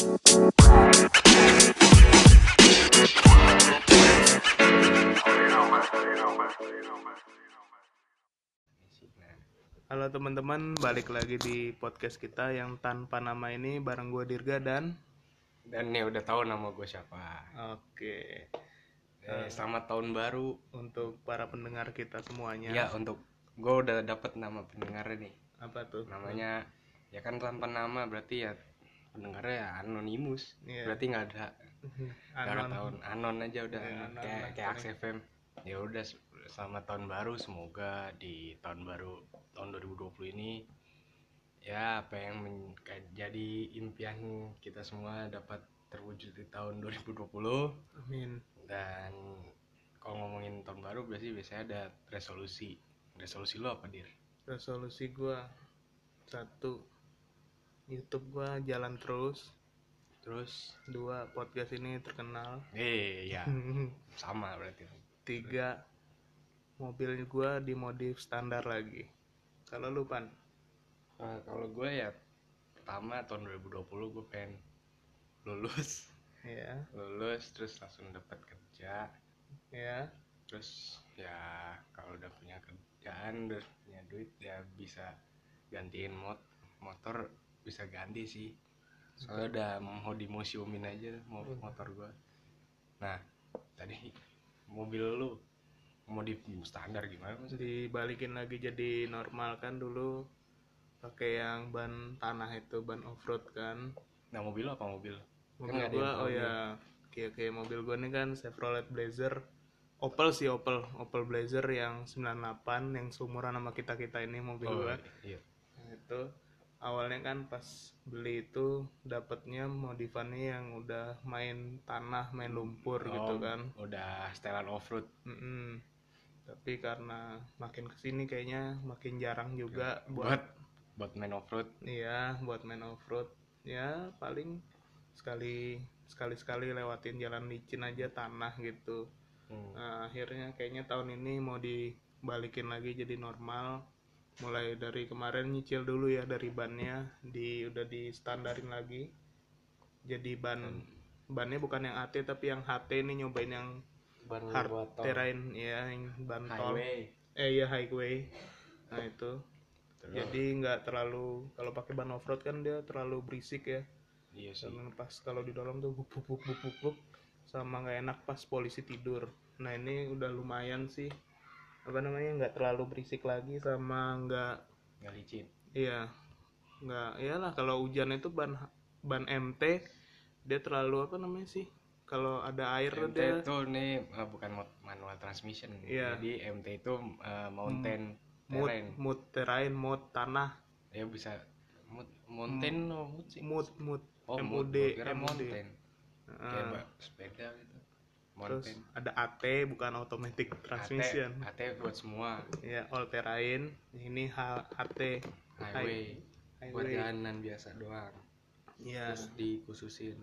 Halo teman-teman, balik lagi di podcast kita yang tanpa nama ini bareng gue Dirga dan Dan ya udah tahu nama gue siapa. Oke Eh, selamat tahun baru. untuk para pendengar kita semuanya. Ya untuk gue udah dapet nama pendengarnya nih. Apa tuh? Namanya ya kan tanpa nama berarti ya pendengarnya ya anonimus. Iya. Berarti nggak ada nggak ada Anon. tahun anon aja udah Iya, anon kayak kayak paling. Aks FM. Ya udah selamat tahun baru semoga di tahun baru tahun 2020 ini ya apa yang men- kayak jadi impian kita semua dapat terwujud di tahun 2020 Amin. dan kalau ngomongin tahun baru biasanya biasanya ada resolusi resolusi lo apa dir Resolusi gue satu YouTube gue jalan terus. terus Dua podcast ini terkenal. eh ya sama berarti Tiga mobil gue dimodif standar lagi. Kalau lu pan? Nah, kalau gue ya pertama tahun 2020 gue pengen lulus Ya, lulus terus langsung dapat kerja ya. terus ya kalau udah punya kerjaan udah punya duit ya bisa gantiin mot motor bisa ganti sih. Soalnya udah mau di museumin aja mau motor gua. Nah tadi mobil lu mau di standar gimana maksudnya? Dibalikin lagi jadi normal kan dulu. Pakai yang ban tanah itu ban off road kan. Nah mobil apa mobil? Mobil nggak ada gua oh ya. kayak kayak mobil gua nih kan Chevrolet Blazer. Opel sih Opel. Opel Blazer yang 98 yang seumuran sama kita kita ini mobil oh gua. iya. Itu awalnya kan pas beli itu dapatnya modifannya yang udah main tanah main lumpur gitu Oh, kan. udah setelan off road Mm-mm. tapi karena makin ke sini kayaknya makin jarang juga buat buat buat main off road iya buat main off road ya paling sekali sekali sekali lewatin jalan licin aja tanah gitu. Hmm. Nah, akhirnya kayaknya tahun ini mau dibalikin lagi jadi normal mulai dari kemarin nyicil dulu ya dari bannya di udah di standarin lagi. Jadi ban bannya bukan yang AT tapi yang HT nih nyobain yang ban hard terrain ya yang ban tol. Highway. Eh iya highway. Nah itu. Terus, jadi nggak terlalu kalau pakai ban off road kan dia terlalu berisik ya. Iya sih. Dan pas kalau di dalam tuh buk buk buk buk buk, buk. sama nggak enak pas polisi tidur. Nah ini udah lumayan sih apa namanya nggak terlalu berisik lagi sama nggak nggak licin. Iya. Nggak iyalah kalau hujan itu ban ban MT dia terlalu apa namanya sih kalau ada air MT dia itu nih eh, bukan manual transmission. Iya. jadi MT itu eh, mountain mood terrain. mood terrain mood tanah. Ya bisa mood mountain mood mood mood oh mood MUD, MUD. mountain. Kayak Ah, ba- sepeda gitu terus ada AT bukan automatic transmission. AT, AT buat semua. Ya all terrain ini H- HT highway. Buat highway jalanan biasa doang. Ya terus dikhususin.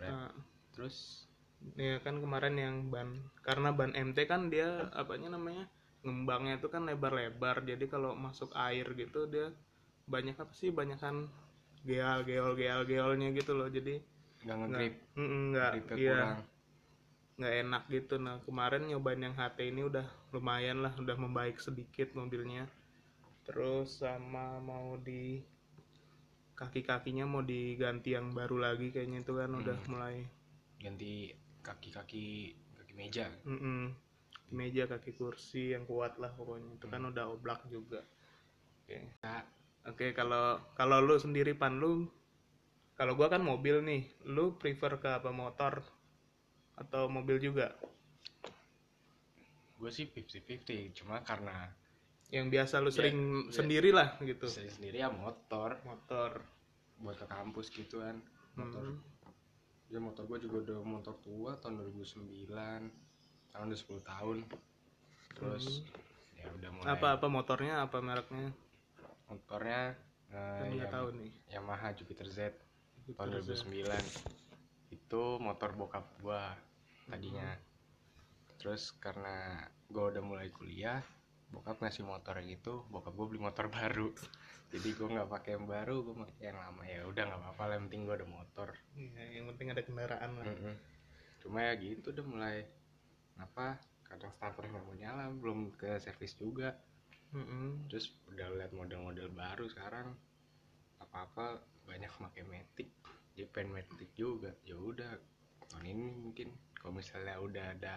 Nah, terus? Ya kan kemarin yang ban. Karena ban MT kan dia apanya namanya ngembangnya itu kan lebar-lebar. Jadi kalau masuk air gitu dia banyak apa sih? Banyak kan geol geol geol geolnya gitu loh. Jadi nggak ngegrip. Nggak. Mm, nggak iya. kurang. Nggak enak gitu. Nah kemarin nyobain yang HT ini udah lumayan lah. Udah membaik sedikit mobilnya. Terus sama mau di kaki-kakinya mau diganti yang baru lagi kayaknya itu kan udah Hmm. mulai. Ganti kaki-kaki kaki meja. Mm-mm. meja kaki kursi yang kuat lah pokoknya. Itu kan udah oblak juga. Oke. Nah, oke kalau kalau lu sendiri pan lu kalau gua kan mobil nih lu prefer ke apa motor atau mobil juga? Gue sih 50-50 cuma karena yang biasa lu Ya, sering ya. sendiri lah gitu. Saya sendiri ya motor. Motor. Buat ke kampus gitu kan motor. Hmm. ya motor gue juga udah motor tua tahun 2009 tahun udah 10 tahun. Terus ya udah mulai. Apa apa motornya apa mereknya? Motornya eh, nggak yang tahu nih. Yamaha Jupiter Z tahun Jupiter Z. 2009 itu motor bokap gua tadinya Hmm. terus karena gua udah mulai kuliah bokap ngasih motor gitu bokap gue beli motor baru jadi gue nggak pakai yang baru gue pakai yang lama ya udah nggak apa-apa yang penting gue ada motor Iya, yang penting ada kendaraan lah Mm-mm. cuma ya gitu udah mulai apa kadang starter nggak mau nyala belum ke servis juga Mm-mm. terus udah lihat model-model baru sekarang apa-apa banyak pakai matic jadi pengen matic juga ya udah tahun ini mungkin kalau misalnya udah ada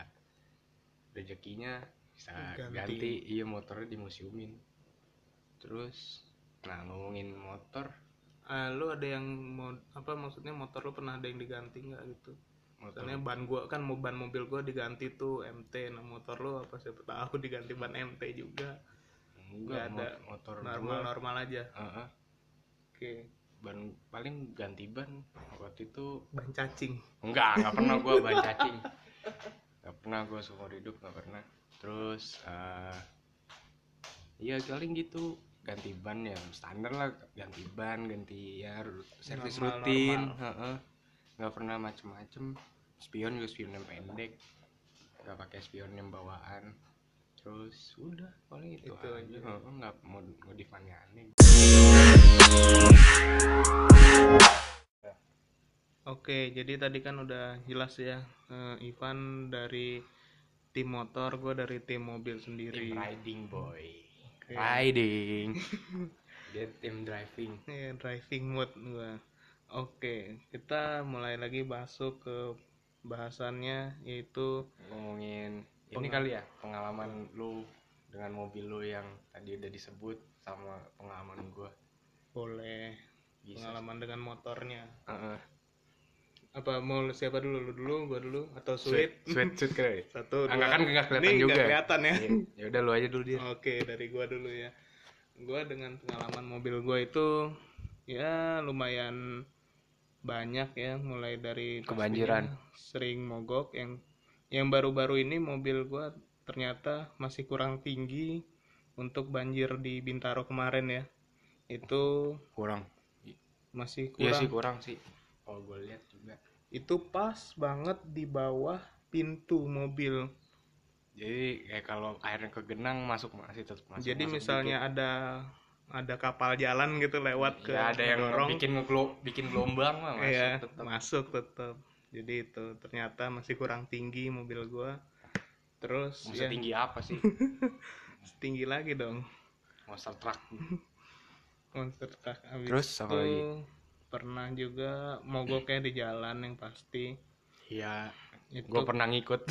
rezekinya bisa Ganti. ganti, iya motornya di museumin terus nah ngomongin motor Ah, lu ada yang mau apa maksudnya motor lu pernah ada yang diganti nggak gitu motor Soalnya ban gua kan mau ban mobil gua diganti tuh MT, nah motor lu apa siapa tahu diganti ban MT juga. enggak nggak ada. mo- motor Normal normal aja. Heeh. Oke. Ban paling ganti ban waktu itu. Ban cacing. enggak enggak pernah gua ban cacing. Enggak pernah gua seumur hidup enggak pernah. Terus eh iya paling gitu ganti ban ya standar lah ganti ban ganti ya servis Normal, rutin. nggak pernah macem-macem. Spion juga spion yang pendek. Nggak pakai spion yang bawaan. Terus udah paling itu, Itu aja. nggak mau modif aneh Oke, jadi tadi kan udah jelas ya eh, Ivan dari tim motor, gua dari tim mobil sendiri. tim riding boy Oke. riding dia tim driving Iya, driving mode gua. Oke, kita mulai lagi masuk ke bahasannya yaitu ngomongin ini kali ya pengalaman lu dengan mobil lu yang tadi udah disebut sama pengalaman gua boleh bisa pengalaman dengan motornya. Heeh. Apa mau siapa dulu? Lu dulu, gua dulu atau sweet? sweet sweet kali Satu, Ah, dua. nggak kan nggak kelihatan Ini juga nggak kelihatan ya. Iya. ya udah lu aja dulu dia Oke, dari gua dulu ya. Gua dengan pengalaman mobil gua itu ya lumayan banyak ya, mulai dari Kebanjiran. sering mogok yang yang baru-baru ini mobil gua ternyata masih kurang tinggi untuk banjir di Bintaro kemarin ya. Itu kurang masih iya kurang. sih kurang sih kalau gue lihat juga Itu pas banget di bawah pintu mobil. jadi kayak kalau airnya ke genang masuk masih tetap masuk Jadi masuk misalnya ada ada kapal jalan gitu lewat dikit. ke ya ada yang dorong, bikin ngeglo- bikin gelombang mah masuk Iya, tetap masuk tetap. Jadi itu ternyata masih kurang tinggi mobil gua. Terus Maksudnya ya tinggi apa sih tinggi lagi dong monster truck monster truck. Abis Terus apa itu lagi? pernah juga mogoknya di jalan yang pasti. iya Itu gue pernah ngikut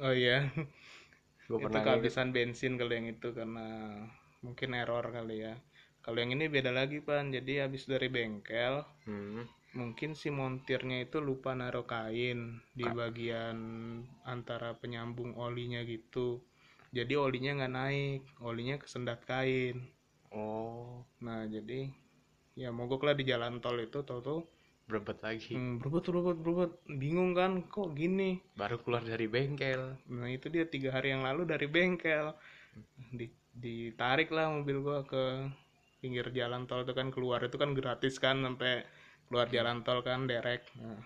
oh iya, gue itu pernah ngikut kehabisan bensin kalau yang itu karena mungkin error kali ya. Kalau yang ini beda lagi pan, jadi habis dari bengkel, Hmm. mungkin si montirnya itu lupa naruh kain di Ka- bagian antara penyambung olinya gitu jadi olinya nggak naik olinya kesendat kain oh. Nah jadi ya mogok lah di jalan tol itu tau tau berebet lagi. Hmm, berebut berebut berebut. Bingung kan kok gini? Baru keluar dari bengkel. Nah itu dia tiga hari yang lalu dari bengkel. Di, ditarik lah mobil gua ke pinggir jalan tol itu kan keluar itu kan gratis kan sampai keluar jalan tol kan derek. Nah,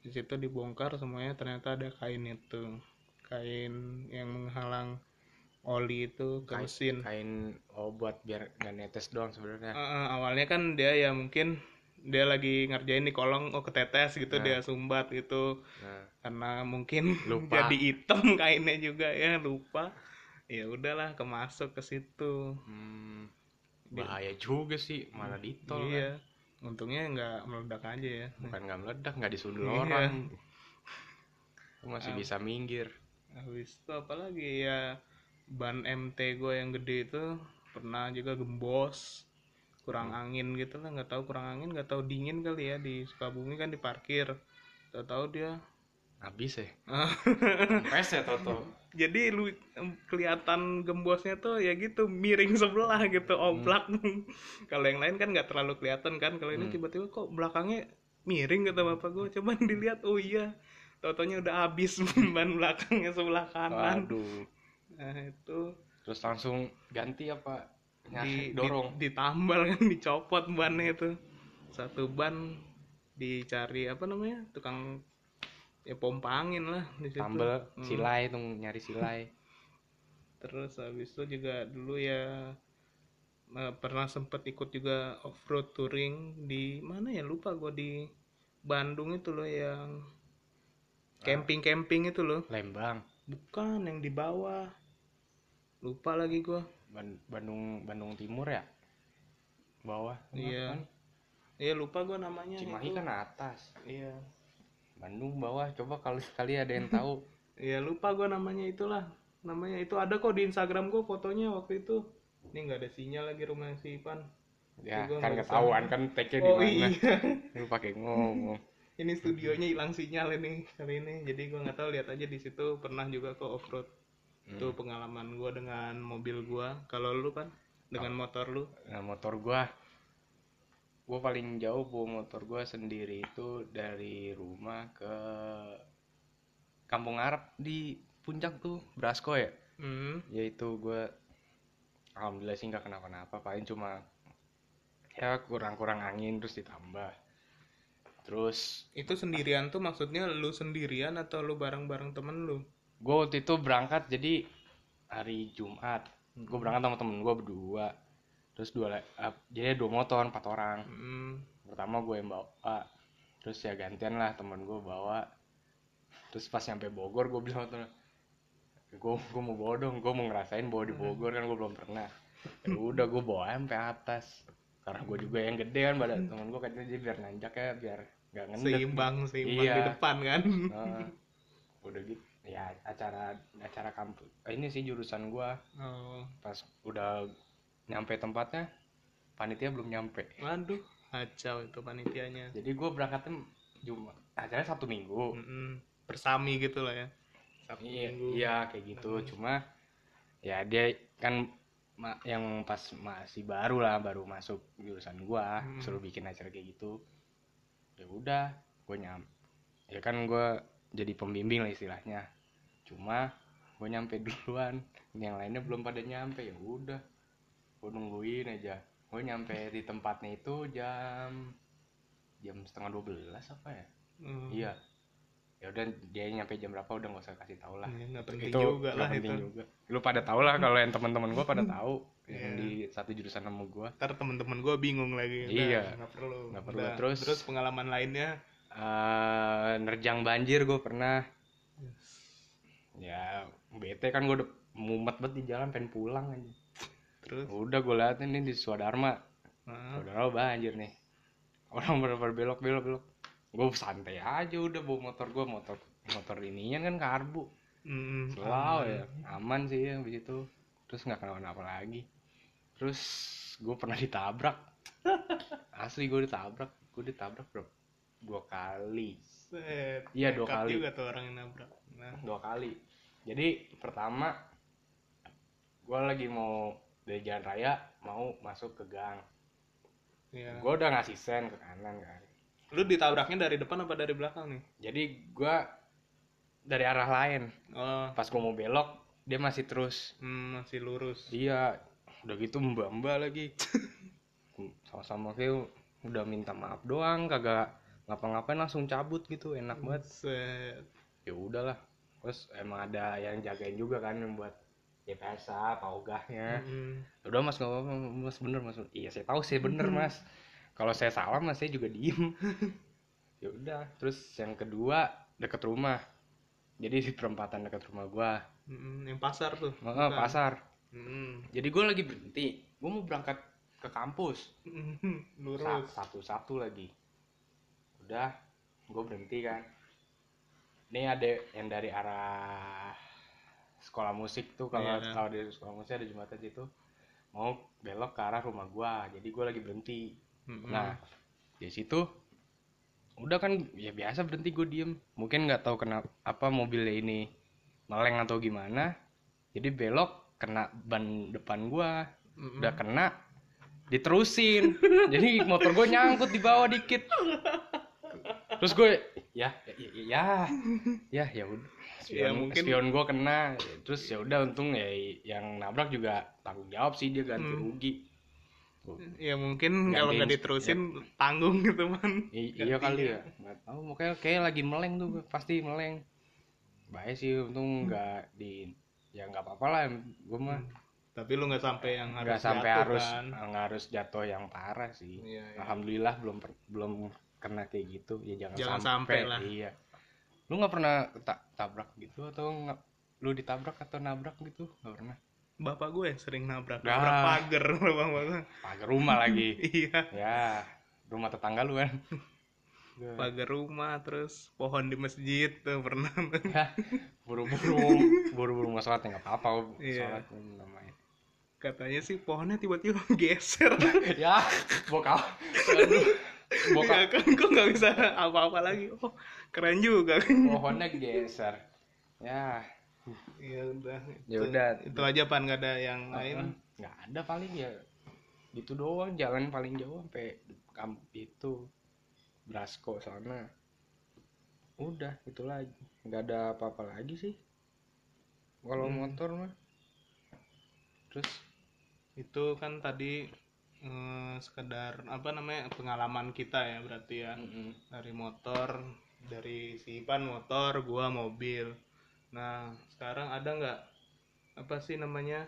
di situ dibongkar semuanya ternyata ada kain itu. Kain yang menghalang oli itu ke Kain- mesin kain oh buat biar nggak netes doang sebenarnya eh, awalnya kan dia ya mungkin dia lagi ngerjain di kolong oh ketetes gitu Nah. dia sumbat gitu nah karena mungkin Lupa. jadi hitam kainnya juga ya lupa ya udahlah kemasuk ke situ hmm, Dia- bahaya juga sih malah ditol kan. iya untungnya nggak meledak aja ya bukan nggak meledak nggak disundul Iya. orang masih Ah. bisa minggir habis itu apalagi ya ban MT gue yang gede itu pernah juga gembos kurang Hmm. angin gitu lah nggak tahu kurang angin nggak tahu dingin kali ya di Sukabumi kan diparkir tahu-tahu dia. Habis ya? Kempes ya Toto? Jadi lu kelihatan gembosnya tuh ya gitu miring sebelah gitu oblak. Kalau yang lain kan nggak terlalu kelihatan kan kalau ini Hmm. tiba-tiba kok belakangnya miring kata bapak gue coba dilihat oh iya totonya udah habis ban belakangnya sebelah kanan. Waduh nah itu terus langsung ganti apa? Di, dorong. di- ditambal kan dicopot bannya itu. Satu ban dicari apa namanya tukang ya pompa angin lah di situ. Tambel Hmm. silai tuh nyari silai. Terus habis itu juga dulu ya eh, pernah sempet ikut juga off road touring di mana ya lupa gue di Bandung itu loh yang camping camping itu loh. Lembang. Bukan yang di bawah lupa lagi gue Ban- Bandung Bandung Timur ya? Bawah Iya. kan? iya lupa gue namanya Cimahi itu. kan atas. Iya. Bandung bawah coba kalau sekali ada yang tahu. Iya lupa gue namanya itulah. Namanya itu ada kok di Instagram gue fotonya waktu itu. Ini nggak ada sinyal lagi rumah si Ipan ya kan ketahuan kan tag-nya di oh mana. iya. Lu pakai ngomong. Ini studionya hilang sinyal ini kali ini. Jadi gue nggak tahu lihat aja di situ. Pernah juga ke off road Hmm. itu pengalaman gue dengan mobil gue kalau lu kan dengan motor lu? Nah motor gua. Gua paling jauh bawa motor gua sendiri itu dari rumah ke Kampung Arab di puncak tuh Brasko ya? Hmm. yaitu gua alhamdulillah sih nggak kenapa-napa. Paling cuma ya kurang-kurang angin terus ditambah. Terus itu sendirian tuh maksudnya lu sendirian atau lu bareng-bareng temen lu gue waktu itu berangkat jadi hari Jumat. Gue berangkat sama temen gue berdua. Terus dua eh, jadi dua motor empat orang. Hmm. pertama gue yang bawa terus ya gantian lah temen gue bawa. Terus pas nyampe Bogor gue bilang sama temen gue gue mau bawa dong gue mau ngerasain bawa di Bogor kan gue belum pernah. Ya udah gue bawa sampai atas. Karena gue juga yang gede kan badan temen gue katanya jadi biar nanjak ya biar nggak ngendek. Seimbang seimbang Iya. di depan kan. Nah, udah gitu ya acara acara kampus eh, ini sih jurusan gua oh. pas udah nyampe tempatnya panitia belum nyampe waduh kacau itu panitianya jadi gua berangkatnya Jumat acaranya satu minggu Mm-mm. bersami gitu lah ya Sabtu iya Minggu. iya kayak gitu cuma ya dia kan ma- yang pas masih baru lah baru masuk jurusan gua Hmm. suruh bikin acara kayak gitu ya udah gua nyam ya kan gua jadi pembimbing lah istilahnya. Cuma gue nyampe duluan. Yang lainnya belum pada nyampe. Ya udah gue nungguin aja. Gue nyampe di tempatnya itu jam jam setengah dua belas apa ya? Hmm. iya. Ya udah dia nyampe jam berapa udah nggak usah kasih tahu lah. Ya, nggak penting itu juga nggak lah penting itu. juga. Lu pada tahu lah kalau yang teman-teman gue pada tahu Iya. yang di satu jurusan sama gue ntar temen-temen gue bingung lagi. Iya. nggak perlu. Nggak perlu. Udah. Terus- terus pengalaman lainnya eh nerjang banjir gue pernah. Ya bete kan gue udah mumet banget di jalan pengen pulang aja. Terus? Udah gue liatin nih di Swadharma. Nah, Swadharma banjir nih? Orang bener belok belok belok. Gue santai aja udah bawa motor gue motor motor inian kan karbu. Mm, selalu ya. Aman sih ya habis itu. Terus nggak kenapa-napa lagi. Terus gue pernah ditabrak. Asli gue ditabrak. Gue ditabrak bro dua kali. Set. Iya, dua kali. juga tuh orang yang nabrak. Nah. Dua kali. Jadi pertama gue lagi mau dari jalan raya mau masuk ke gang. Ya. gue udah ngasih sen ke kanan kan. Lu ditabraknya dari depan apa dari belakang nih? Jadi gue dari arah lain. Oh. Pas gue mau belok dia masih terus. Hmm, masih lurus. Dia udah gitu mbak mbak lagi. Sama-sama kayak udah minta maaf doang kagak ngapa-ngapain langsung cabut gitu enak banget. Set. ya udahlah. Terus emang ada yang jagain juga kan yang buat ya biasa paugahnya Mm, udah mas nggak apa-apa mas bener mas. Iya saya tahu saya bener mas. Kalau saya salah mas saya juga diem. Ya udah. Terus yang kedua deket rumah. Jadi di perempatan deket rumah gua. Mm, yang pasar tuh? Oh, bukan? pasar. Mm, jadi gua lagi berhenti. Gua mau berangkat ke kampus. Mm, lurus satu satu lagi udah gue berhenti kan. Ini ada yang dari arah sekolah musik tuh kalau Iya. tahu dari sekolah musik ada jembatan situ mau belok ke arah rumah gua jadi gue lagi berhenti. Mm, nah di situ udah kan ya biasa berhenti gue diem. Mungkin nggak tahu kenapa apa mobilnya ini meleng atau gimana. Jadi belok kena ban depan gua. Mm, udah kena diterusin. Jadi motor gue nyangkut di bawah dikit terus gue ya ya ya ya. Ya udah. Ya, spion, mungkin- spion gue kena. Terus ya udah untung ya yang nabrak juga tanggung jawab sih dia ganti Hmm. rugi. Ya mungkin kalau nggak diterusin tanggung gitu man. I- iya kali ya. Nggak tahu makanya kayak lagi meleng tuh pasti meleng. Baik sih untung nggak di ya nggak apa-apa lah gue mah. Tapi lu nggak sampai yang nggak harus sampai jatuh, harus kan? nggak harus jatuh yang parah sih. Iya, iya. alhamdulillah belum belum kena kayak gitu ya jangan, Jangan sampai, sampai lah. iya. Lu nggak pernah ta- tabrak gitu atau nggak lu ditabrak atau nabrak gitu? Nggak pernah. Bapak gue yang sering nabrak Dah. nabrak pagar bang bang pagar rumah lagi. Iya. Ya rumah tetangga lu kan. Pagar rumah terus pohon di masjid tuh pernah. Buru-buru buru-buru mau sholat ya nggak apa-apa Iya. sholat namanya katanya sih pohonnya tiba-tiba geser. Ya bokal bokal Nggak kan kok nggak bisa apa-apa lagi. Oh keren juga. Pohonnya geser. Ya. Ya udah. Ya Itu- udah. itu aja pan. Nggak ada yang lain? Nggak ada paling ya. Gitu doang. Jalan paling jauh sampai kamp itu. Brasko sana. Udah itu lagi. Nggak ada apa-apa lagi sih. Kalau Hmm. motor mah. Terus? Itu kan tadi eh, sekedar apa namanya pengalaman kita ya berarti ya. Mm-mm. dari motor dari si Ipan motor gua mobil. Nah sekarang ada nggak apa sih namanya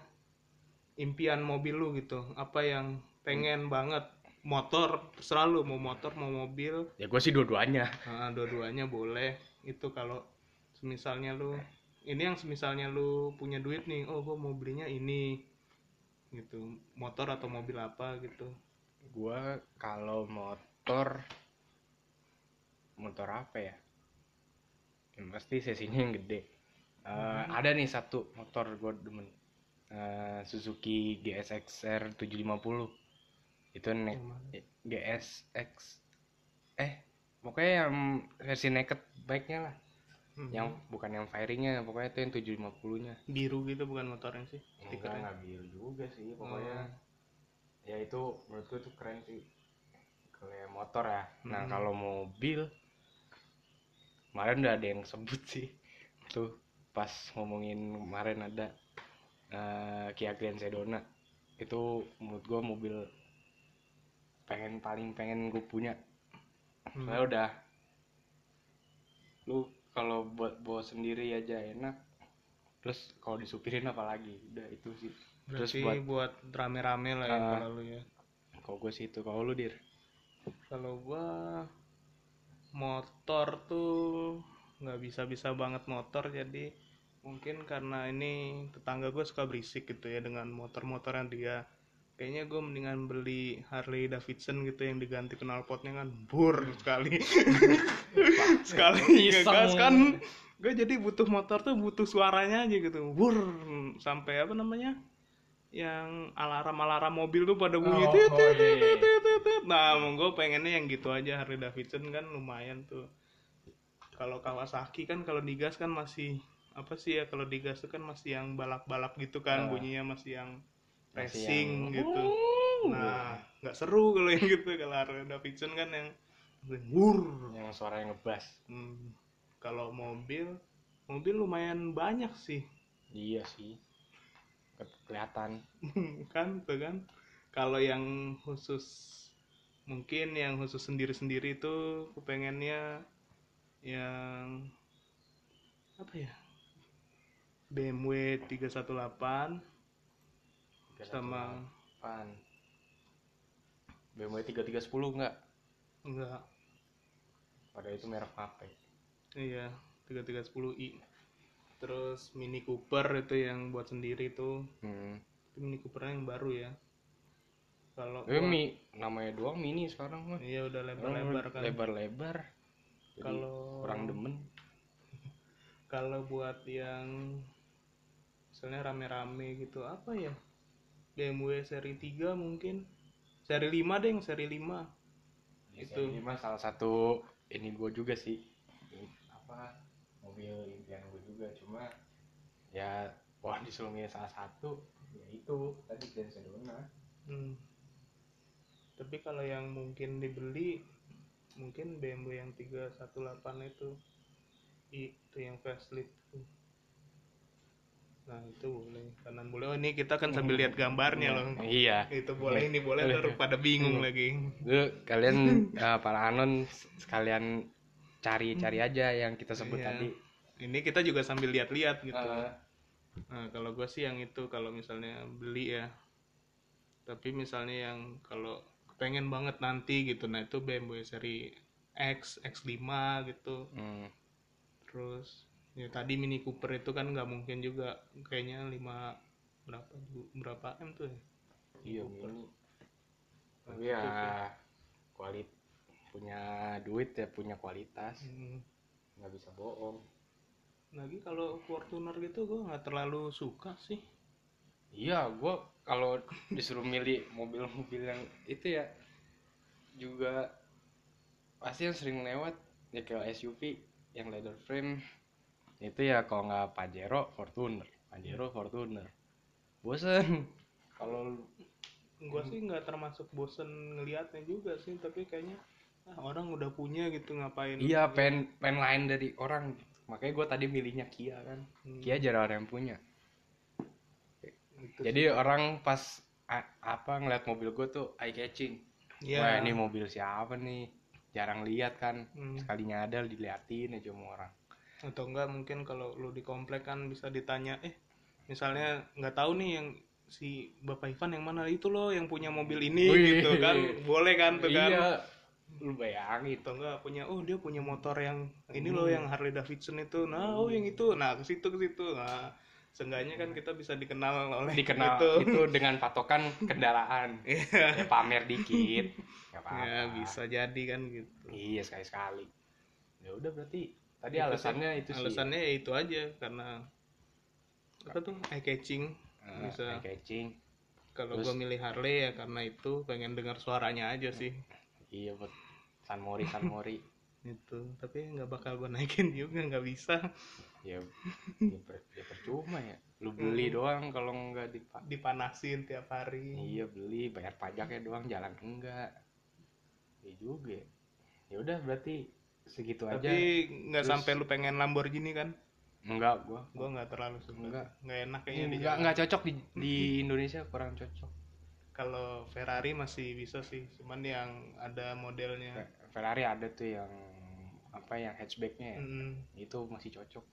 impian mobil lu gitu? Apa yang pengen banget? Motor terserah lu mau motor mau mobil. Ya gue sih dua-duanya. Nah, dua-duanya boleh. Itu kalau misalnya lu ini yang misalnya lu punya duit nih. Oh gua mau belinya ini gitu motor atau mobil apa gitu? Gua kalau motor motor apa ya? Yang pasti sesinya yang gede. Eh, ada nih satu motor gua demen. Eh, Suzuki GSXR 750 itu ne Yang mana? GSX eh pokoknya yang versi naked bike-nya lah Hmm. yang bukan yang firingnya pokoknya itu yang 750 nya biru gitu bukan motornya sih enggak stikernya nggak biru juga sih pokoknya Oh. ya itu menurutku tuh keren sih kalau yang motor ya nah Hmm. kalau mobil kemarin udah ada yang sebut sih tuh pas ngomongin kemarin ada eh, Kia Grand Sedona itu menurut gua mobil pengen paling pengen gue punya Hmm. soalnya udah lu kalau buat bawa sendiri aja enak. Terus kalau disupirin apalagi? Udah itu sih. Terus berarti buat buat rame-rame lah ya Ah. kalau lu ya. kalau gue sih itu. Kalau lu dir? Kalau gua motor tuh nggak bisa bisa banget motor. Jadi mungkin karena ini tetangga gue suka berisik gitu ya dengan motor-motor yang dia kayaknya gue mendingan beli Harley Davidson gitu yang diganti knalpotnya kan. Bur sekali. Sekali ngegas kan. Gue jadi butuh motor tuh butuh suaranya aja gitu. Bur sampai apa namanya? Yang alarm alarm mobil tuh pada bunyi Oh, tit, tit, tit, iya. tit, tit, tit, tit. nah gue pengennya yang gitu aja Harley Davidson kan lumayan tuh. Kalau Kawasaki kan kalau digas kan masih apa sih ya kalau digas tuh kan masih yang balap-balap gitu kan Ah. bunyinya masih yang racing yang, gitu. Nah nggak seru kalau yang gitu kalau Harley Davidson kan yang wur yang suaranya ngebas. Hmm, kalau mobil mobil lumayan banyak sih. Iya sih. Ke- kelihatan. Kan tuh kan. Kalau yang khusus mungkin yang khusus sendiri-sendiri itu aku pengennya yang apa ya? BMW 318 sama Pan BMW 3310 enggak enggak pada itu merek apa ya? iya 3310i terus Mini Cooper itu yang buat sendiri itu hmm. itu Mini Coopernya yang baru ya. Kalau Eh, gua- mi namanya doang mini sekarang mah. Iya udah lebar-lebar kan. lebar-lebar. Kalau kurang demen. Kalau buat yang misalnya rame-rame gitu apa ya BMW seri 3 mungkin seri 5 deh yang seri 5 itu Itu. ini mah salah satu ini gue juga sih apa mobil impian gue juga cuma ya wah disuruh milih salah satu ya itu tadi Grand Sedona Hmm. tapi kalau yang mungkin dibeli mungkin BMW yang 318 itu itu yang facelift tuh. Nah itu boleh. Kanan boleh oh ini kita kan sambil lihat gambarnya loh. Iya. Itu boleh ini boleh terus pada bingung lagi. Lu kalian eh, para anon sekalian cari-cari aja yang kita sebut Iya. tadi. Ini kita juga sambil lihat-lihat gitu. Eh, Nah, kalau gue sih yang itu kalau misalnya beli ya. Tapi misalnya yang kalau pengen banget nanti gitu, nah itu BMW seri X, X5 gitu. Hmm. Terus ya tadi Mini Cooper itu kan nggak mungkin juga kayaknya 5 berapa berapa M tuh ya? iya mini Nah, tapi ya sih. kualit punya duit ya punya kualitas Hmm. nggak bisa bohong Lagi kalau Fortuner gitu gue nggak terlalu suka sih. iya gua kalau disuruh milih mobil-mobil yang itu ya juga pasti yang sering lewat ya kayak SUV yang leather frame itu ya kalau nggak Pajero Fortuner. Pajero Fortuner. Bosen. Kalau gue sih nggak termasuk bosen ngelihatnya juga sih tapi kayaknya ah, orang udah punya gitu ngapain? Iya pen pen lain dari orang. Makanya gue tadi milihnya Kia kan. Hmm, Kia jarang orang yang punya. Gitu jadi orang pas a- apa ngeliat mobil gue tuh eye catching. Sih. Iya. wah ini mobil siapa nih? Jarang lihat kan. Hmm. sekalinya ada diliatin aja sama orang atau enggak mungkin kalau lu di komplek kan bisa ditanya eh misalnya nggak tahu nih yang si bapak Ivan yang mana itu loh yang punya mobil ini Wih. gitu kan. Boleh kan tuh kan? Iya. Lu bayangin. Atau enggak punya oh dia punya motor yang ini loh Hmm. yang Harley Davidson itu. Nah oh yang itu. Nah ke situ ke situ. Nah seenggaknya kan kita bisa dikenal oleh dikenal itu. itu dengan patokan kendaraan. Iya. ya pamer dikit. Nggak apa-apa. ya bisa jadi kan gitu. Iya sekali sekali ya udah berarti tadi Itu sih. alasannya itu sih. alasannya ya itu aja karena apa tuh eye catching Eh, bisa. eye catching. Kalau gue milih Harley ya karena itu pengen dengar suaranya aja sih. Iya buat San Mori San Mori. Itu tapi nggak bakal gue naikin juga nggak bisa. Ya, ya, per- ya percuma ya. Lu beli doang kalau nggak dipak dipanasin tiap hari. Iya beli bayar pajaknya doang jalan enggak. Ya juga. Ya Ya udah berarti segitu aja. tapi nggak sampai lu pengen Lamborghini kan? Enggak gua. Gue nggak terlalu suka. Enggak. nggak enak kayaknya di enggak jalan. enggak cocok di, di Indonesia kurang cocok. Kalau Ferrari masih bisa sih cuman yang ada modelnya. Fe- Ferrari ada tuh yang apa yang hatchbacknya ya? Mm, itu masih cocok.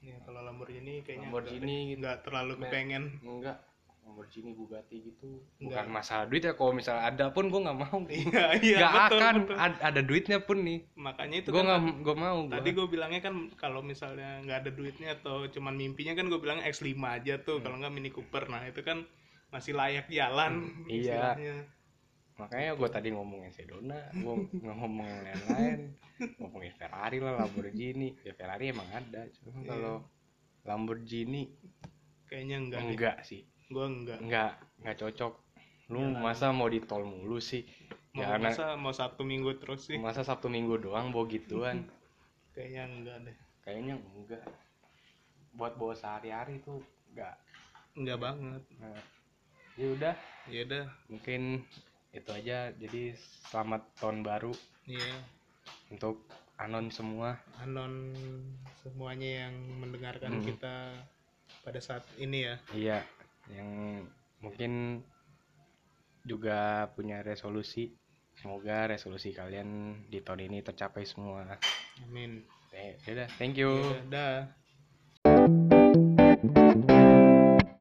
Ya kalau Lamborghini kayaknya Lamborghini nggak- nggak terlalu Men. kepengen. Enggak Lamborghini Bugatti gitu Enggak. bukan masalah duit ya kalau misalnya ada pun gua nggak mau iya iya nggak betul, akan betul. Ad- ada duitnya pun nih makanya itu gue kan nggak gue mau gua. Tadi gue bilangnya kan kalau misalnya nggak ada duitnya atau cuman mimpinya kan gue bilang X5 aja tuh kalau nggak Mini Cooper. Nah itu kan masih layak jalan. Iya. istilahnya. makanya gue tadi ngomongin Sedona gue ngomong yang lain-lain ngomongin Ferrari lah Lamborghini ya Ferrari emang ada cuma Iya. kalau Lamborghini Kayaknya enggak. enggak sih Gue enggak. enggak enggak cocok lu Jalan. masa mau di tol mulu sih Mau Jangan masa mau Sabtu Minggu terus sih. masa Sabtu Minggu doang bawa gituan Kayaknya enggak deh. kayaknya enggak buat bawa sehari-hari tuh enggak Enggak banget. Nah, ya udah Ya udah. mungkin itu aja jadi selamat tahun baru Iya. untuk anon semua Anon semuanya yang mendengarkan Hmm. kita pada saat ini ya. iya yang mungkin juga punya resolusi semoga resolusi kalian di tahun ini tercapai semua Amin. eh, yaudah thank you Ya udah. dah.